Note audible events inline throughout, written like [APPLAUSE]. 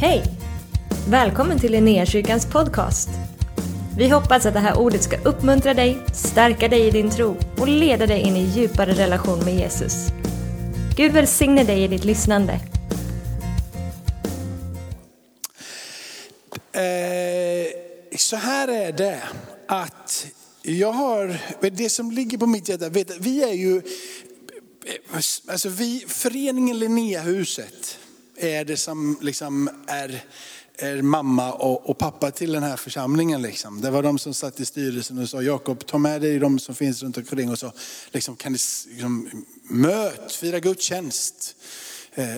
Hej! Välkommen till Linnéakyrkans podcast. Vi hoppas att det här ordet ska uppmuntra dig, stärka dig i din tro och leda dig in i djupare relation med Jesus. Gud välsigne dig i ditt lyssnande. Eh, så här är det att jag har, det som ligger på mitt hjärta, vet, vi är ju, alltså vi, föreningen Linnéhuset är det som liksom är, är mamma och, och, pappa till den här församlingen. Liksom. Det var de som satt i styrelsen och sa, Jakob ta med dig de som finns runt omkring och så liksom, kan ni liksom, möt, fira gudstjänst. Eh,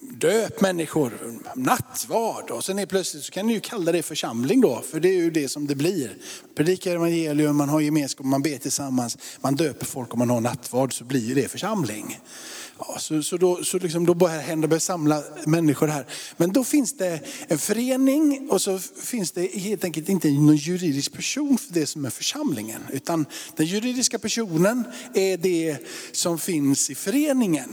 döp människor, nattvard och sen är plötsligt så kan ni ju kalla det församling då, för det är ju det som det blir. Predikar evangelium, man har gemenskap, man ber tillsammans, man döper folk och man har nattvard så blir det församling. Ja, så, så, då, så liksom då börjar hända börjar samla människor här. Men då finns det en förening och så finns det helt enkelt inte någon juridisk person för det som är församlingen. Utan den juridiska personen är det som finns i föreningen.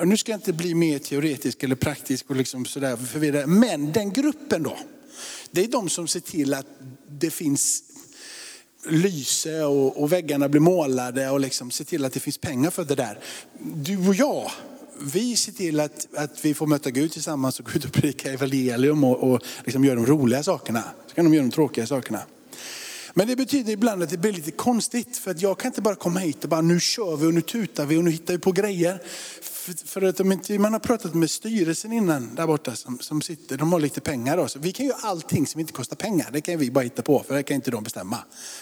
Och nu ska jag inte bli mer teoretisk eller praktisk och liksom sådär förvirrad. Men den gruppen då, det är de som ser till att det finns lyse och, och väggarna blir målade och liksom se till att det finns pengar för det där. Du och jag, vi ser till att, att vi får möta Gud tillsammans och gå ut och predika evangelium och, och liksom göra de roliga sakerna. Så kan de göra de tråkiga sakerna. Men det betyder ibland att det blir lite konstigt för att jag kan inte bara komma hit och bara nu kör vi och nu tutar vi och nu hittar vi på grejer. För, för att om inte man har pratat med styrelsen innan där borta som, som sitter, de har lite pengar då. Så vi kan göra allting som inte kostar pengar, det kan vi bara hitta på för det kan inte de bestämma.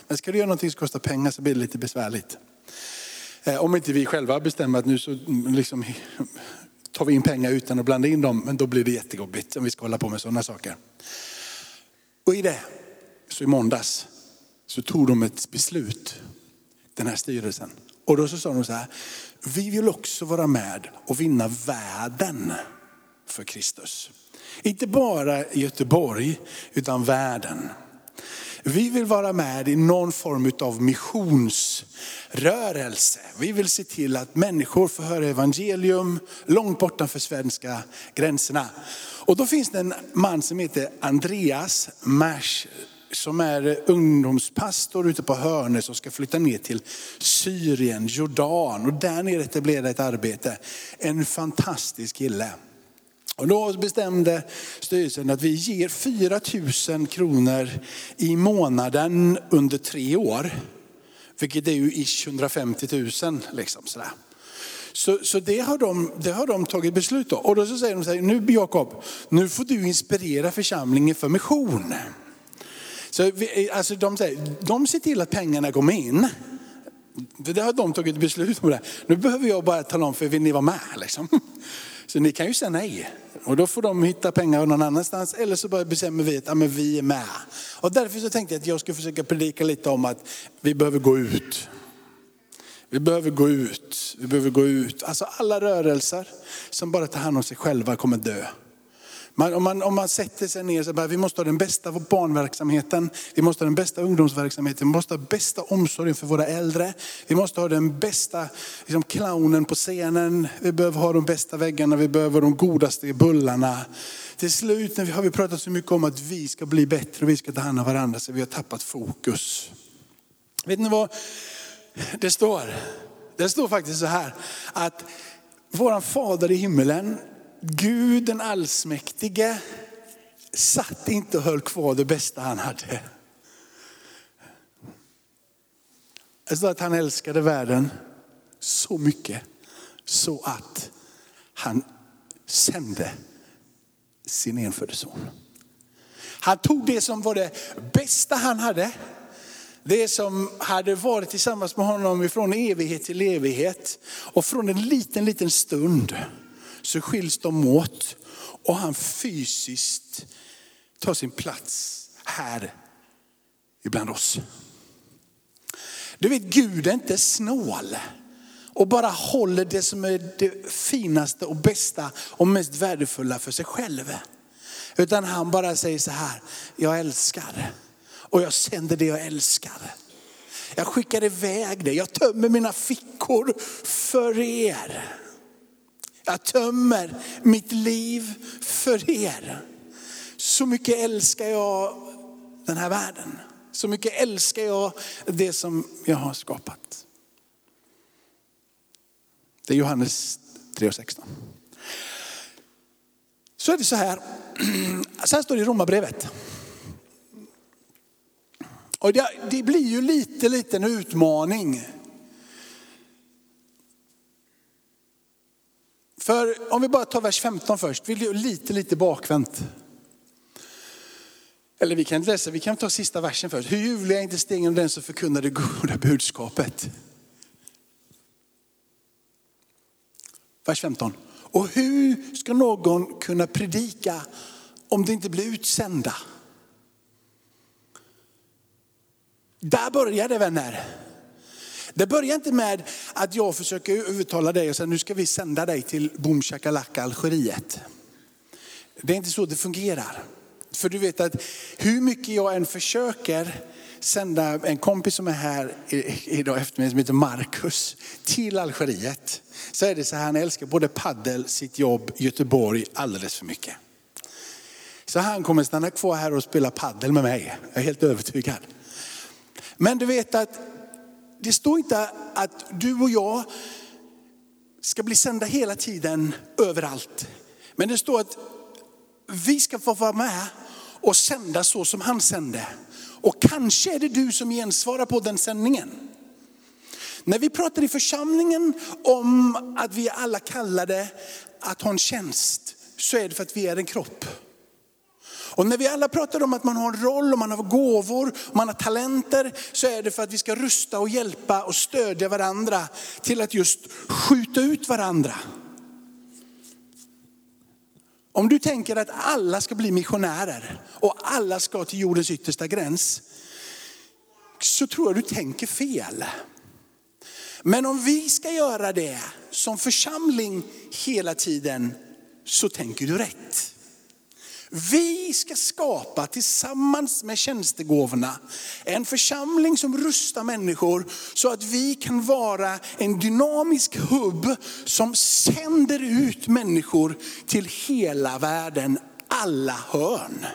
Men ska du göra någonting som kostar pengar så blir det lite besvärligt. Eh, om inte vi själva bestämmer att nu så mm, liksom, tar vi in pengar utan att blanda in dem, men då blir det jättejobbigt om vi ska hålla på med sådana saker. Och i det, så i måndags, så tog de ett beslut, den här styrelsen. Och då så sa de så här, vi vill också vara med och vinna världen för Kristus. Inte bara i Göteborg, utan världen. Vi vill vara med i någon form av missionsrörelse. Vi vill se till att människor får höra evangelium långt bortanför svenska gränserna. Och då finns det en man som heter Andreas Mash som är ungdomspastor ute på Hörne som ska flytta ner till Syrien, Jordan och där nere etablera ett arbete. En fantastisk kille. Och då bestämde styrelsen att vi ger 4 000 kronor i månaden under tre år. Vilket är ju ish 150 000. Liksom sådär. Så, så det, har de, det har de tagit beslut om. Och då så säger de så här, nu Jakob, nu får du inspirera församlingen för mission. Så vi, alltså de, säger, de ser till att pengarna kommer in. Det har de tagit beslut om. Det. Nu behöver jag bara tala om för vill ni vara med? Liksom. [LAUGHS] Så ni kan ju säga nej. Och då får de hitta pengar någon annanstans. Eller så bara bestämmer vi att ja, men vi är med. Och därför så tänkte jag att jag skulle försöka predika lite om att vi behöver gå ut. Vi behöver gå ut. Vi behöver gå ut. Alltså alla rörelser som bara tar hand om sig själva kommer dö. Man, om, man, om man sätter sig ner och säger att vi måste ha den bästa barnverksamheten, vi måste ha den bästa ungdomsverksamheten, vi måste ha bästa omsorgen för våra äldre. Vi måste ha den bästa liksom, clownen på scenen, vi behöver ha de bästa väggarna, vi behöver de godaste bullarna. Till slut när vi, har vi pratat så mycket om att vi ska bli bättre och vi ska ta hand om varandra så vi har tappat fokus. Vet ni vad det står? Det står faktiskt så här att våran fader i himmelen Gud den allsmäktige satt inte och höll kvar det bästa han hade. Alltså att han älskade världen så mycket så att han sände sin enfödde son. Han tog det som var det bästa han hade. Det som hade varit tillsammans med honom från evighet till evighet. Och från en liten, liten stund så skiljs de åt och han fysiskt tar sin plats här ibland oss. Du vet, Gud är inte snål och bara håller det som är det finaste och bästa och mest värdefulla för sig själv. Utan han bara säger så här, jag älskar och jag sänder det jag älskar. Jag skickar iväg det, jag tömmer mina fickor för er. Jag tömmer mitt liv för er. så mycket älskar jag den här världen. Så mycket älskar jag det som jag har skapat. Det är Johannes 3.16. Så är det så här, [CLEARS THROAT] så här står det i Romarbrevet. Och det, det blir ju lite, lite en utmaning. För om vi bara tar vers 15 först, vill lite, lite bakvänt. Eller vi kan läsa, vi kan ta sista versen först. Hur ljuvlig är inte stegen av den som förkunnar det goda budskapet. Vers 15. Och hur ska någon kunna predika om det inte blir utsända? Där börjar det vänner. Det börjar inte med att jag försöker övertala dig och säga nu ska vi sända dig till Boom Shakalaka Algeriet. Det är inte så det fungerar. För du vet att hur mycket jag än försöker sända en kompis som är här idag eftermiddag som heter Marcus till Algeriet. Så är det så här, han älskar både paddel, sitt jobb, Göteborg alldeles för mycket. Så han kommer stanna kvar här och spela paddel med mig. Jag är helt övertygad. Men du vet att det står inte att du och jag ska bli sända hela tiden överallt. Men det står att vi ska få vara med och sända så som han sände. Och kanske är det du som gensvarar på den sändningen. När vi pratar i församlingen om att vi alla kallade att ha en tjänst, så är det för att vi är en kropp. Och när vi alla pratar om att man har en roll, och man har gåvor, och man har talenter, så är det för att vi ska rusta och hjälpa och stödja varandra till att just skjuta ut varandra. Om du tänker att alla ska bli missionärer och alla ska till jordens yttersta gräns, så tror jag du tänker fel. Men om vi ska göra det som församling hela tiden, så tänker du rätt. Vi ska skapa tillsammans med tjänstegåvorna en församling som rustar människor så att vi kan vara en dynamisk hubb som sänder ut människor till hela världen, alla hörn.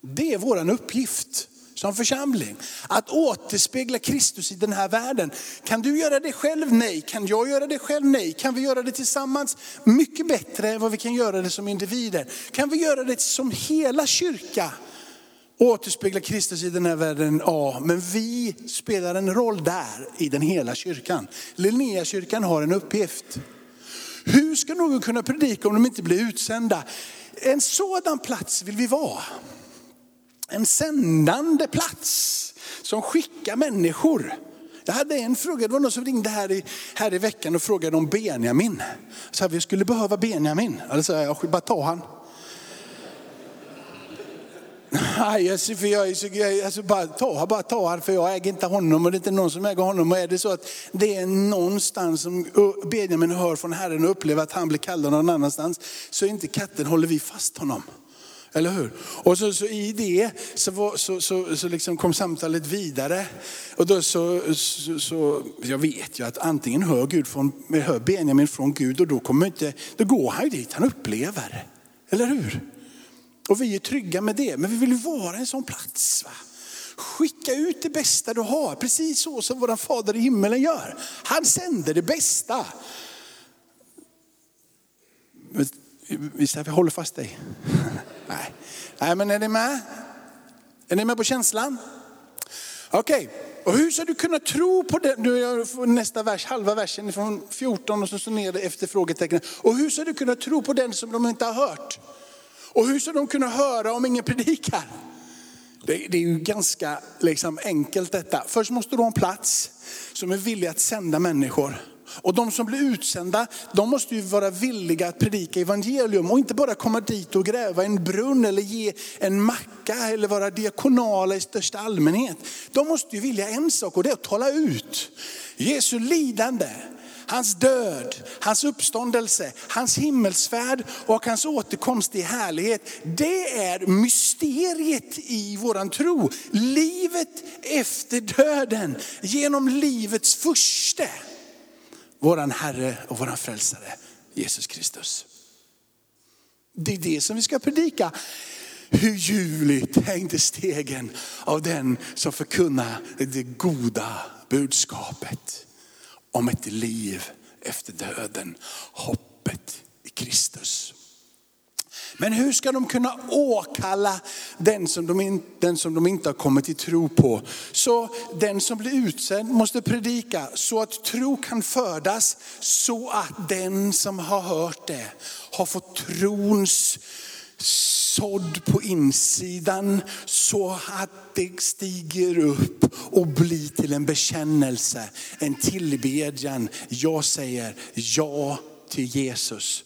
Det är vår uppgift som församling. Att återspegla Kristus i den här världen. Kan du göra det själv? Nej. Kan jag göra det själv? Nej. Kan vi göra det tillsammans? Mycket bättre än vad vi kan göra det som individer. Kan vi göra det som hela kyrka? Återspegla Kristus i den här världen, ja. Men vi spelar en roll där i den hela kyrkan. Linnéakyrkan har en uppgift. Hur ska någon kunna predika om de inte blir utsända? En sådan plats vill vi vara en sändande plats som skickar människor. Jag hade en fråga, det var någon som ringde här i, här i veckan och frågade om Benjamin. Så vi skulle behöva Benjamin. Alltså, jag bara ta han. [LAUGHS] Nej, alltså, för jag, jag, alltså, bara ta, bara ta han för jag äger inte honom och det är inte någon som äger honom. Och är det så att det är någonstans som Benjamin hör från Herren och upplever att han blir kallad någon annanstans, så inte katten, håller vi fast honom. Eller hur? Och så, så i det så, var, så, så, så liksom kom samtalet vidare. Och då så, så, så, jag vet ju att antingen hör, Gud från, hör Benjamin från Gud och då, kommer inte, då går han ju dit han upplever. Eller hur? Och vi är trygga med det, men vi vill ju vara en sån plats. Va? Skicka ut det bästa du har, precis så som vår fader i himmelen gör. Han sänder det bästa. Visst, vi håller fast dig. [LAUGHS] Nej. Nej, men är ni med? Är ni med på känslan? Okej, okay. och hur ska du kunna tro på det? Nu nästa vers, halva versen från 14 och så, så ner efter frågetecknen. Och hur ska du kunna tro på den som de inte har hört? Och hur ska de kunna höra om ingen predikar? Det, det är ju ganska liksom, enkelt detta. Först måste du ha en plats som är villig att sända människor. Och de som blir utsända, de måste ju vara villiga att predika evangelium och inte bara komma dit och gräva en brunn eller ge en macka eller vara diakonala i största allmänhet. De måste ju vilja en sak och det är att tala ut. Jesu lidande, hans död, hans uppståndelse, hans himmelsfärd och hans återkomst i härlighet. Det är mysteriet i våran tro. Livet efter döden genom livets första våran Herre och våran frälsare Jesus Kristus. Det är det som vi ska predika. hur ljuvligt är inte stegen av den som förkunnar det goda budskapet om ett liv efter döden. Hoppet i Kristus. Men hur ska de kunna åkalla den som, de in, den som de inte har kommit till tro på? Så den som blir utsänd måste predika så att tro kan födas. Så att den som har hört det har fått trons sådd på insidan så att det stiger upp och blir till en bekännelse, en tillbedjan. Jag säger ja till Jesus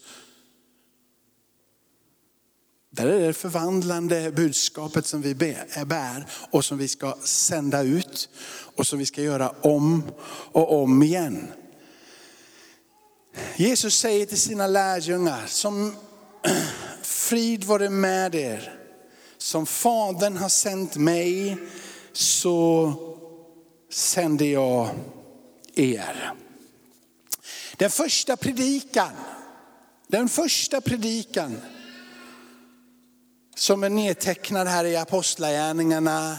där är det förvandlande budskapet som vi eh, bär och som vi ska sända ut och som vi ska göra om och om igen. Jesus säger till sina lärjungar, som [CLEARS THROAT] frid vare med er. Som Fadern har sänt mig så sänder jag er. Den första predikan, den första predikan som är nedtecknad här i apostlagärningarna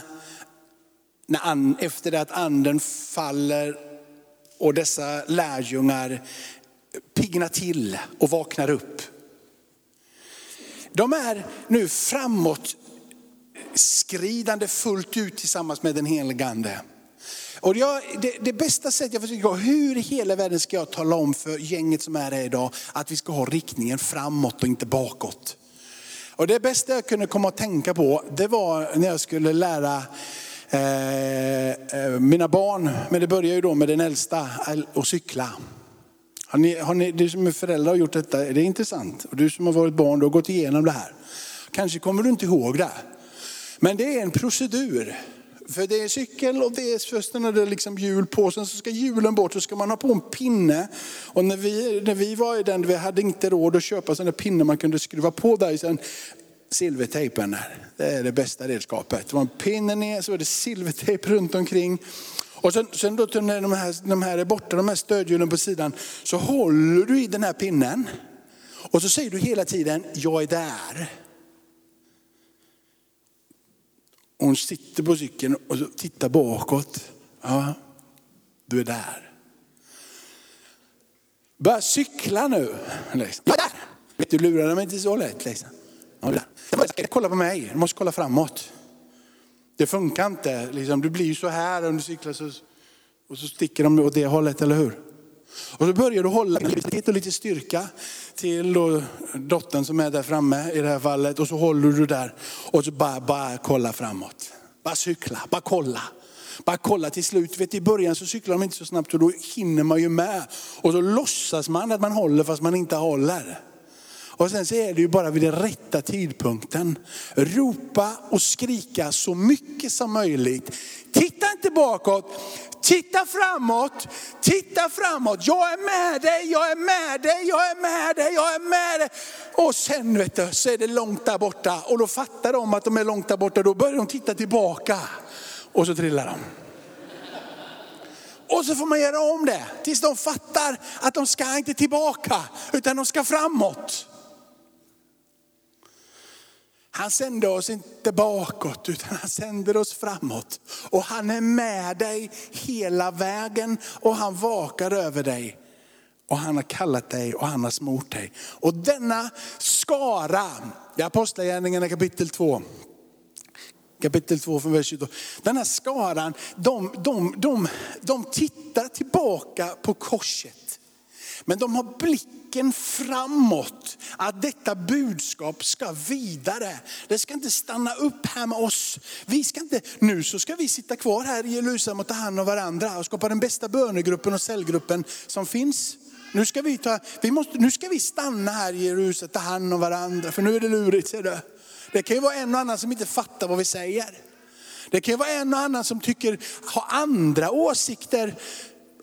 efter det att anden faller och dessa lärjungar piggnar till och vaknar upp. De är nu framåt skridande fullt ut tillsammans med den helige ande. Och jag, det, det, bästa sättet jag försöker hur i hela världen ska jag tala om för gänget som är här idag att vi ska ha riktningen framåt och inte bakåt. Och det bästa jag kunde komma att tänka på, det var när jag skulle lära eh, eh mina barn, men det börjar ju då med den äldsta, att cykla. Har ni, har ni, du som är förälder har gjort detta, det är intressant. Och du som har varit barn, du har gått igenom det här. Kanske kommer du inte ihåg det. Men det är en procedur. För det är cykel och det är först när det är liksom hjul på, sen så ska hjulen bort så ska man ha på en pinne. Och när vi, när vi var i den, vi hade inte råd att köpa sådana pinne man kunde skruva på där. Sen silvertejpen där, det är det bästa redskapet. Det var en pinne ner, så var det silvertejp runt omkring. Och sen, sen då när de här, de här är borta, de här stödhjulen på sidan, så håller du i den här pinnen. Och så säger du hela tiden, jag är där. Hon sitter på cykeln och tittar bakåt. Ja, du är där. Börja cykla nu. Liksom. Där! Vet du, lurade mig inte så lätt. Liksom. Ja, där. Kolla på mig, du måste kolla framåt. Det funkar inte. Liksom. Du blir ju så här om du cyklar så, och så sticker de åt det hållet, eller hur? Och så börjar du hålla lite, lite styrka till då, dottern som är där framme i det här fallet. Och så håller du där och så bara, bara kolla framåt. Bara cykla, bara kolla. Bara kolla till slut. Vet, I början så cyklar de inte så snabbt och då hinner man ju med. Och så låtsas man att man håller fast man inte håller. Och sen så är det ju bara vid den rätta tidpunkten. Ropa och skrika så mycket som möjligt. Titta inte bakåt, titta framåt, titta framåt. Jag är med dig, jag är med dig, jag är med dig, jag är med dig. Och sen vet du, så är det långt där borta. Och då fattar de att de är långt där borta, då börjar de titta tillbaka. Och så trillar de. Och så får man göra om det tills de fattar att de ska inte tillbaka, utan de ska framåt. Han sänder oss inte bakåt utan han sänder oss framåt. Och han är med dig hela vägen och han vakar över dig. Och han har kallat dig och han har smort dig. Och denna skara, i Apostlagärningarna kapitel 2, kapitel 2 från vers 22. Den här skaran, de, de, de, de tittar tillbaka på korset. Men de har blicken framåt. Att detta budskap ska vidare. Det ska inte stanna upp här med oss. Vi ska inte, nu så ska vi sitta kvar här i Jerusalem och ta hand om varandra och skapa den bästa bönegruppen och cellgruppen som finns. Nu ska vi, ta, vi måste, nu ska vi stanna här i Jerusalem och ta hand om varandra, för nu är det lurigt. Ser du. Det kan ju vara en och annan som inte fattar vad vi säger. Det kan ju vara en och annan som tycker, har andra åsikter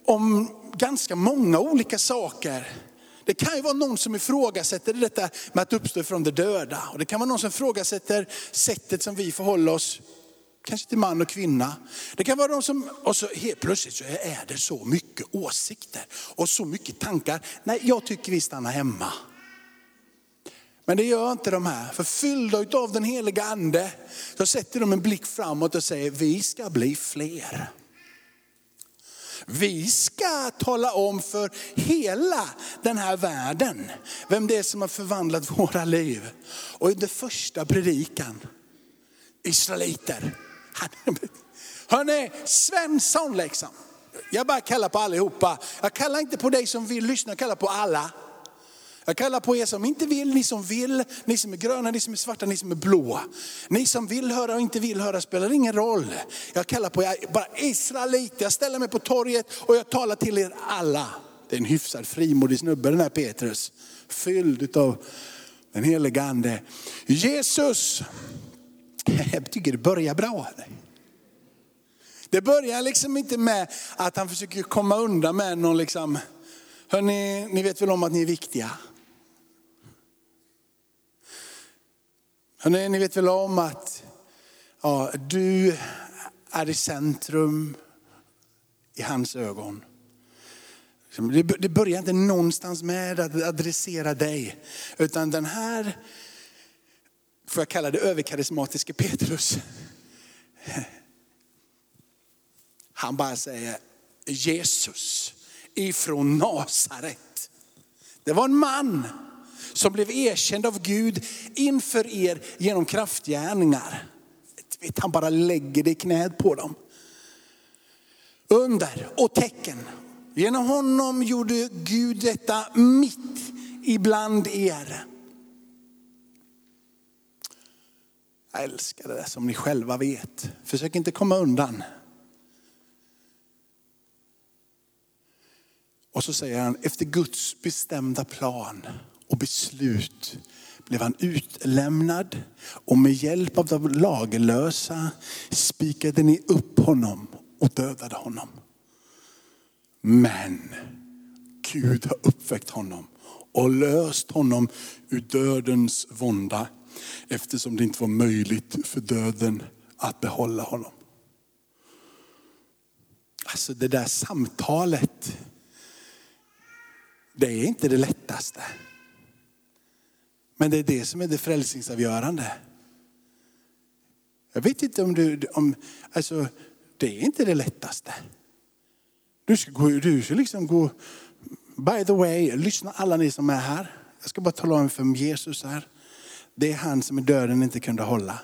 om ganska många olika saker. Det kan ju vara någon som ifrågasätter detta med att uppstå från de döda. Och det kan vara någon som ifrågasätter sättet som vi förhåller oss, kanske till man och kvinna. Det kan vara någon som, och så helt plötsligt så är det så mycket åsikter och så mycket tankar. Nej, jag tycker vi stannar hemma. Men det gör inte de här. För fyllda av den heliga ande så sätter de en blick framåt och säger, vi ska bli fler. Vi ska tala om för hela den här världen vem det är som har förvandlat våra liv. Och i den första predikan, Israeliter. [LAUGHS] Hörni, Svensson liksom. Jag bara kallar på allihopa. Jag kallar inte på dig som vill lyssna, jag kallar på alla. Jag kallar på er som inte vill, ni som vill, ni som är gröna, ni som är svarta, ni som är blåa. Ni som vill höra och inte vill höra spelar ingen roll. Jag kallar på er bara israeliter. Jag ställer mig på torget och jag talar till er alla. Det är en hyfsad frimodig snubbe den här Petrus. Fylld av den helige ande. Jesus, [LAUGHS] jag tycker det börjar bra. Det börjar liksom inte med att han försöker komma undan med någon liksom, hörni, ni vet väl om att ni är viktiga. Hörrni, ni vet väl om att ja, du är i centrum i hans ögon. Liksom, det börjar inte någonstans med att adressera dig. Utan den här, får jag kalla det överkarismatiske Petrus. Han bara säger Jesus ifrån Nasaret. Det var en man som blev erkänd av Gud inför er genom kraftgärningar. Vet, han bara lägger det i knät på dem. Under och tecken. Genom honom gjorde Gud detta mitt ibland er. Jag älskar det där som ni själva vet. Försök inte komma undan. Och så säger han, efter Guds bestämda plan och beslut blev han utlämnad och med hjälp av de lagerlösa spikade ni upp honom och dödade honom. Men Gud har uppväckt honom och löst honom ur dödens vånda eftersom det inte var möjligt för döden att behålla honom. Alltså det där samtalet, det är inte det lättaste. Men det är det som är det frälsningsavgörande. Jag vet inte om du, om, alltså det är inte det lättaste. Du ska, gå, du ska liksom gå, by the way, lyssna alla ni som är här. Jag ska bara tala om för Jesus här. Det är han som i döden inte kunde hålla.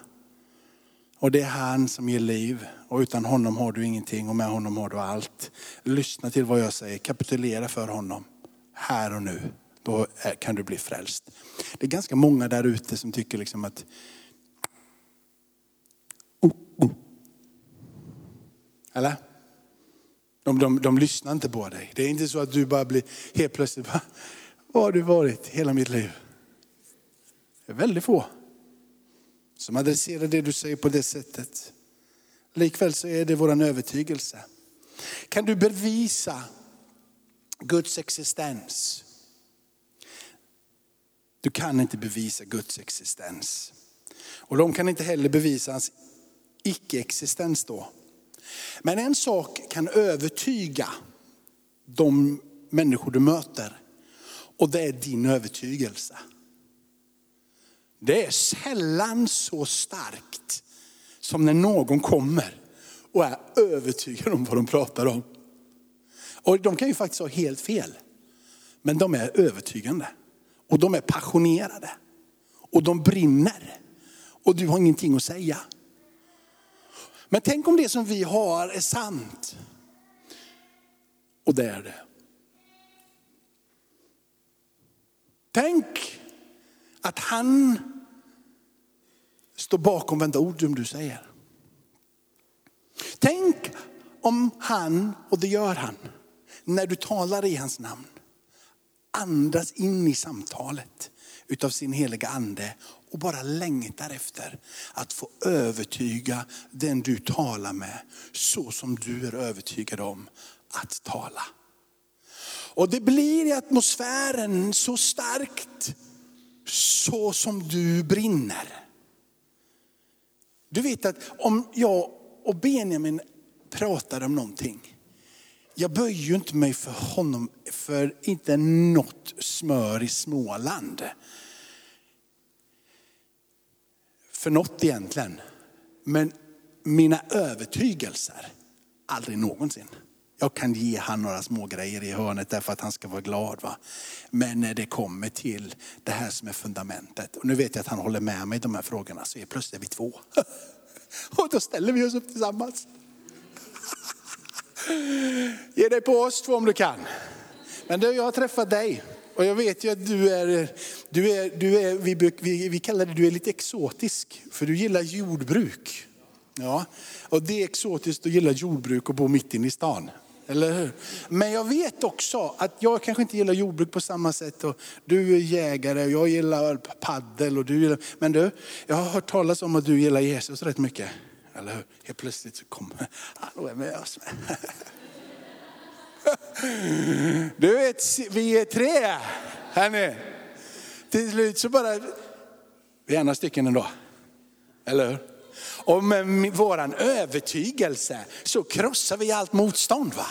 Och det är han som ger liv. Och utan honom har du ingenting och med honom har du allt. Lyssna till vad jag säger, kapitulera för honom. Här och nu då eh, kan du bli frälst. Det är ganska många där ute som tycker liksom att oh, oh. Eller? De, de, de lyssnar inte på dig. Det är inte så att du bara blir helt plötsligt, var har du varit hela mitt liv? Det är väldigt få som adresserar det du säger på det sättet. Likväl så är det vår övertygelse. Kan du bevisa Guds existens? Du kan inte bevisa Guds existens. Och de kan inte heller bevisa hans icke-existens då. Men en sak kan övertyga de människor du möter. Och det är din övertygelse. Det är sällan så starkt som när någon kommer och är övertygad om vad de pratar om. Och de kan ju faktiskt ha helt fel. Men de är övertygande. Och de är passionerade. Och de brinner. Och du har ingenting att säga. Men tänk om det som vi har är sant. Och det är det. Tänk att han står bakom varenda ord som du säger. Tänk om han, och det gör han, när du talar i hans namn, andas in i samtalet utav sin heliga ande och bara längtar efter att få övertyga den du talar med så som du är övertygad om att tala. Och det blir i atmosfären så starkt så som du brinner. Du vet att om jag och Benjamin pratar om någonting jag böjer ju inte mig för honom för inte något smör i Småland. för något egentligen. Men mina övertygelser, aldrig någonsin. Jag kan ge han några små grejer i hörnet därför att han ska vara glad. Va? Men när det kommer till det här som är fundamentet. Och nu vet jag att han håller med mig i de här frågorna så är plötsligt är vi två. [LAUGHS] Och då ställer vi oss upp tillsammans. Ge dig på oss två om du kan. Men du, jag har träffat dig. Och jag vet ju att du är, du är, du är vi, vi, vi kallar det, du är lite exotisk. För du gillar jordbruk. Ja, och det är exotiskt att gilla jordbruk och bo mitt inne i stan. Eller hur? Men jag vet också att jag kanske inte gillar jordbruk på samma sätt. Och du är jägare och jag gillar paddel. Och du gillar, men du, jag har hört talas om att du gillar Jesus rätt mycket. Eller hur? Helt plötsligt så kommer han och är med oss. Du vet, vi är tre här nu. Till slut så bara, vi är några stycken ändå. Eller hur? Och med våran övertygelse så krossar vi allt motstånd. va?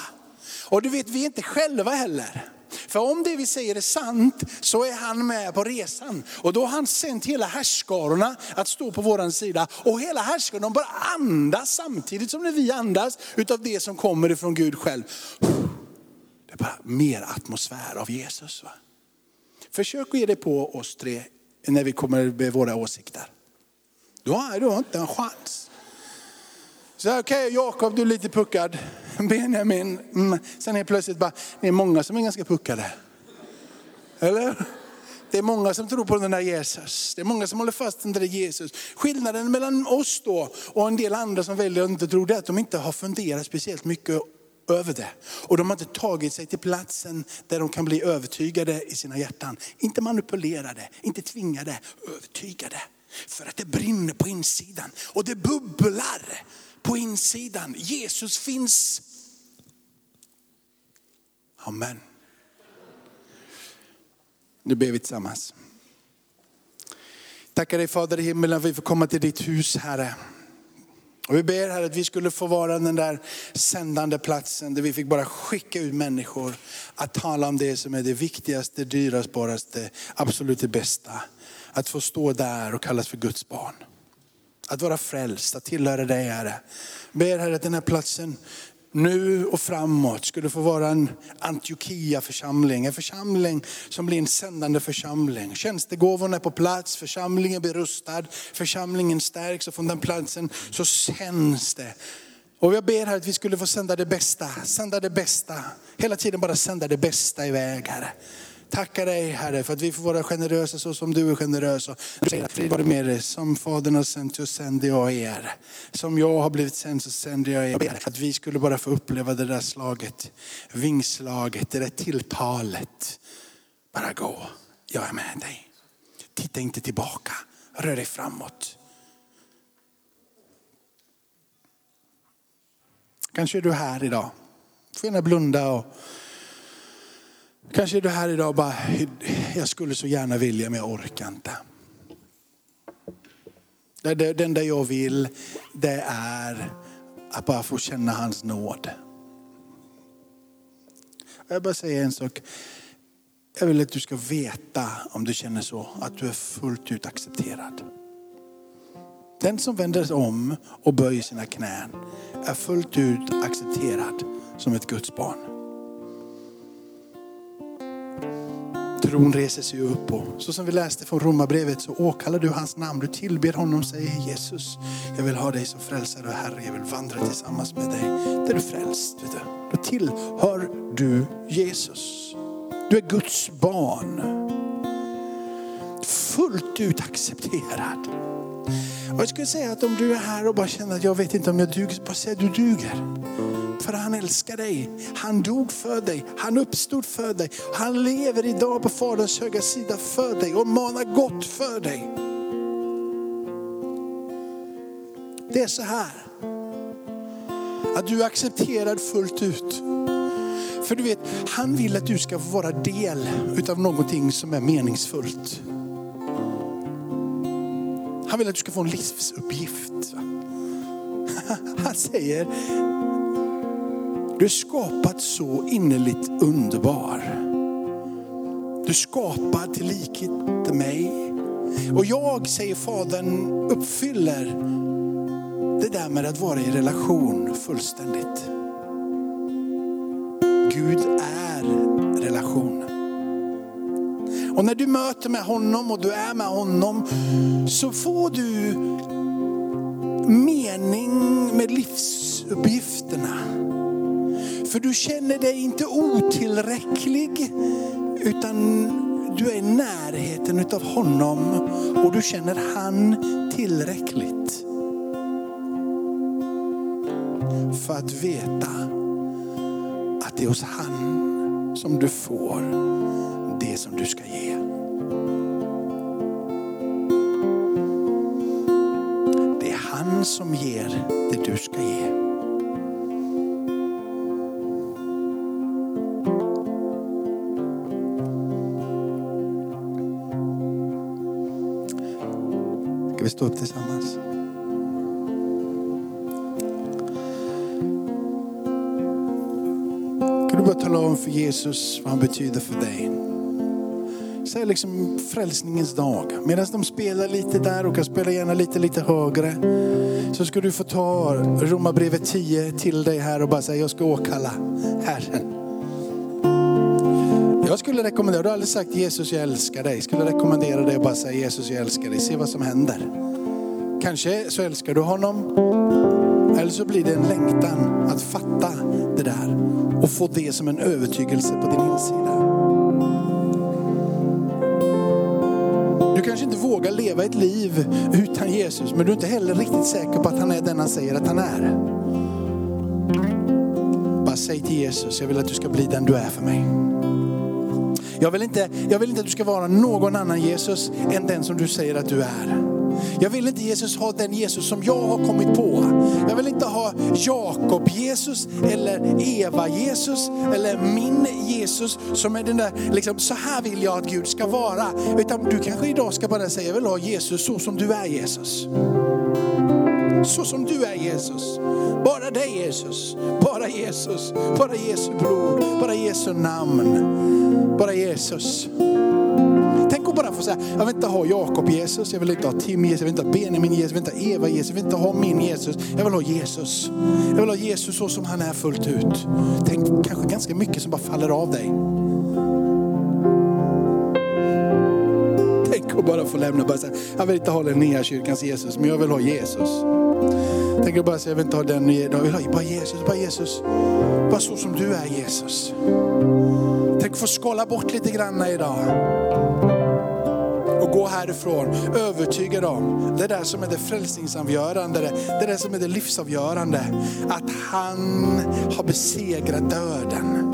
Och du vet, vi är inte själva heller. För om det vi säger är sant så är han med på resan. Och då har han sänt hela härskarorna att stå på våran sida. Och hela härskarna bara andas samtidigt som när vi andas utav det som kommer ifrån Gud själv. Det är bara mer atmosfär av Jesus. Va? Försök att ge det på oss tre när vi kommer med våra åsikter. Du har, du har inte en chans. Så okej, okay, Jakob du är lite puckad. [LAUGHS] Benjamin, mm. sen är plötsligt bara, det är många som är ganska puckade. Eller? Det är många som tror på den där Jesus. Det är många som håller fast vid den där Jesus. Skillnaden mellan oss då och en del andra som väljer att inte tro det är att de inte har funderat speciellt mycket över det. Och de har inte tagit sig till platsen där de kan bli övertygade i sina hjärtan. Inte manipulerade, inte tvingade, övertygade. För att det brinner på insidan och det bubblar på insidan. Jesus finns. Amen. Nu ber vi tillsammans. Tackar dig Fader i himmelen att vi får komma till ditt hus Herre. Och vi ber Herre att vi skulle få vara den där sändande platsen där vi fick bara skicka ut människor att tala om det som är det viktigaste, dyraste, absolut det bästa. Att få stå där och kallas för Guds barn. Att vara frälst, att tillhöra dig Herre. Ber Herre att den här platsen nu och framåt skulle få vara en Antiochia församling. En församling som blir en sändande församling. Tjänstegåvorna är på plats, församlingen blir rustad, församlingen stärks och från den platsen så sänds det. Och jag ber här att vi skulle få sända det bästa, sända det bästa. Hela tiden bara sända det bästa iväg Herre. Tackar dig Herre för att vi får vara generösa så som du är generös. Och du säger att var med dig. Som Fadern har sänt så sänder jag er. Som jag har blivit sänd så sänder jag er. Att vi skulle bara få uppleva det där slaget, vingslaget, det där tilltalet. Bara gå, jag är med dig. Titta inte tillbaka, rör dig framåt. Kanske är du här idag. Du får gärna blunda och Kanske är du här idag och bara, jag skulle så gärna vilja men jag orkar inte. Det, enda jag vill det är att bara få känna hans nåd. Jag bara säger en sak. Jag vill att du ska veta, om du känner så, att du är fullt ut accepterad. Den som vänder sig om och böjer sina knän är fullt ut accepterad som ett Guds barn. Tron reser sig upp och så som vi läste från Romarbrevet så åkallar du hans namn. Du tillber honom, säger Jesus. Jag vill ha dig som frälsare och Herre. Jag vill vandra tillsammans med dig. Där är du frälst. Vet du. Då tillhör du Jesus. Du är Guds barn. Fullt ut accepterad. Och jag skulle säga att om du är här och bara känner att jag vet inte om jag duger, bara säg att du duger. För han älskar dig. Han dog för dig. Han uppstod för dig. Han lever idag på Faderns höga sida för dig och manar gott för dig. Det är så här. Att du är accepterad fullt ut. För du vet, han vill att du ska få vara del utav någonting som är meningsfullt. Han vill att du ska få en livsuppgift. [LAUGHS] Han säger, du är skapad så innerligt underbar. Du är skapad till likhet med mig. Och jag, säger Fadern, uppfyller det där med att vara i relation fullständigt. Gud är relation. Och när du möter med honom och du är med honom så får du mening med livsuppgifterna. För du känner dig inte otillräcklig utan du är i närheten utav honom och du känner han tillräckligt. För att veta att det är hos han som du får det som du ska ge. Det är han som ger det du ska ge. Stå upp tillsammans? Kan du bara tala om för Jesus vad han betyder för dig? Säg liksom frälsningens dag. Medan de spelar lite där och kan spela gärna lite, lite högre. Så ska du få ta Romarbrevet 10 till dig här och bara säga jag ska åkalla Herren. Jag skulle rekommendera, du har aldrig sagt Jesus jag älskar dig. Jag skulle rekommendera dig att bara säga Jesus jag älskar dig. Se vad som händer. Kanske så älskar du honom. Eller så blir det en längtan att fatta det där och få det som en övertygelse på din insida. Du kanske inte vågar leva ett liv utan Jesus, men du är inte heller riktigt säker på att han är den han säger att han är. Bara säg till Jesus, jag vill att du ska bli den du är för mig. Jag vill, inte, jag vill inte att du ska vara någon annan Jesus än den som du säger att du är. Jag vill inte Jesus ha den Jesus som jag har kommit på. Jag vill inte ha Jakob Jesus eller Eva Jesus eller min Jesus som är den där, liksom, så här vill jag att Gud ska vara. Utan du kanske idag ska bara säga, jag vill ha Jesus så som du är Jesus. Så som du är Jesus. Bara dig Jesus. Bara Jesus. Bara Jesu blod. Bara Jesu namn. Bara Jesus får säga, jag vill inte ha Jakob Jesus, jag vill inte ha Tim Jesus, jag vill inte ha Benjamin Jesus, jag vill inte ha Eva Jesus, jag vill inte ha min Jesus. Jag vill ha Jesus. Jag vill ha Jesus så som han är fullt ut. Tänk kanske ganska mycket som bara faller av dig. Tänk att bara få lämna bara säga, jag vill inte ha Linnea kyrkans Jesus, men jag vill ha Jesus. Tänk att bara säga, jag vill inte ha den, jag vill ha bara Jesus, bara Jesus. Bara så som du är Jesus. Tänk att få skala bort lite grann idag. Gå härifrån övertygad om det där som är det frälsningsavgörande, det där som är det livsavgörande. Att han har besegrat döden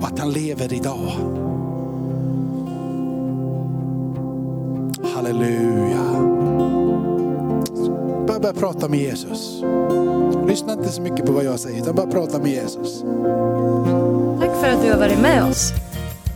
och att han lever idag. Halleluja. Bara börja prata med Jesus. Lyssna inte så mycket på vad jag säger, utan bara prata med Jesus. Tack för att du har varit med oss.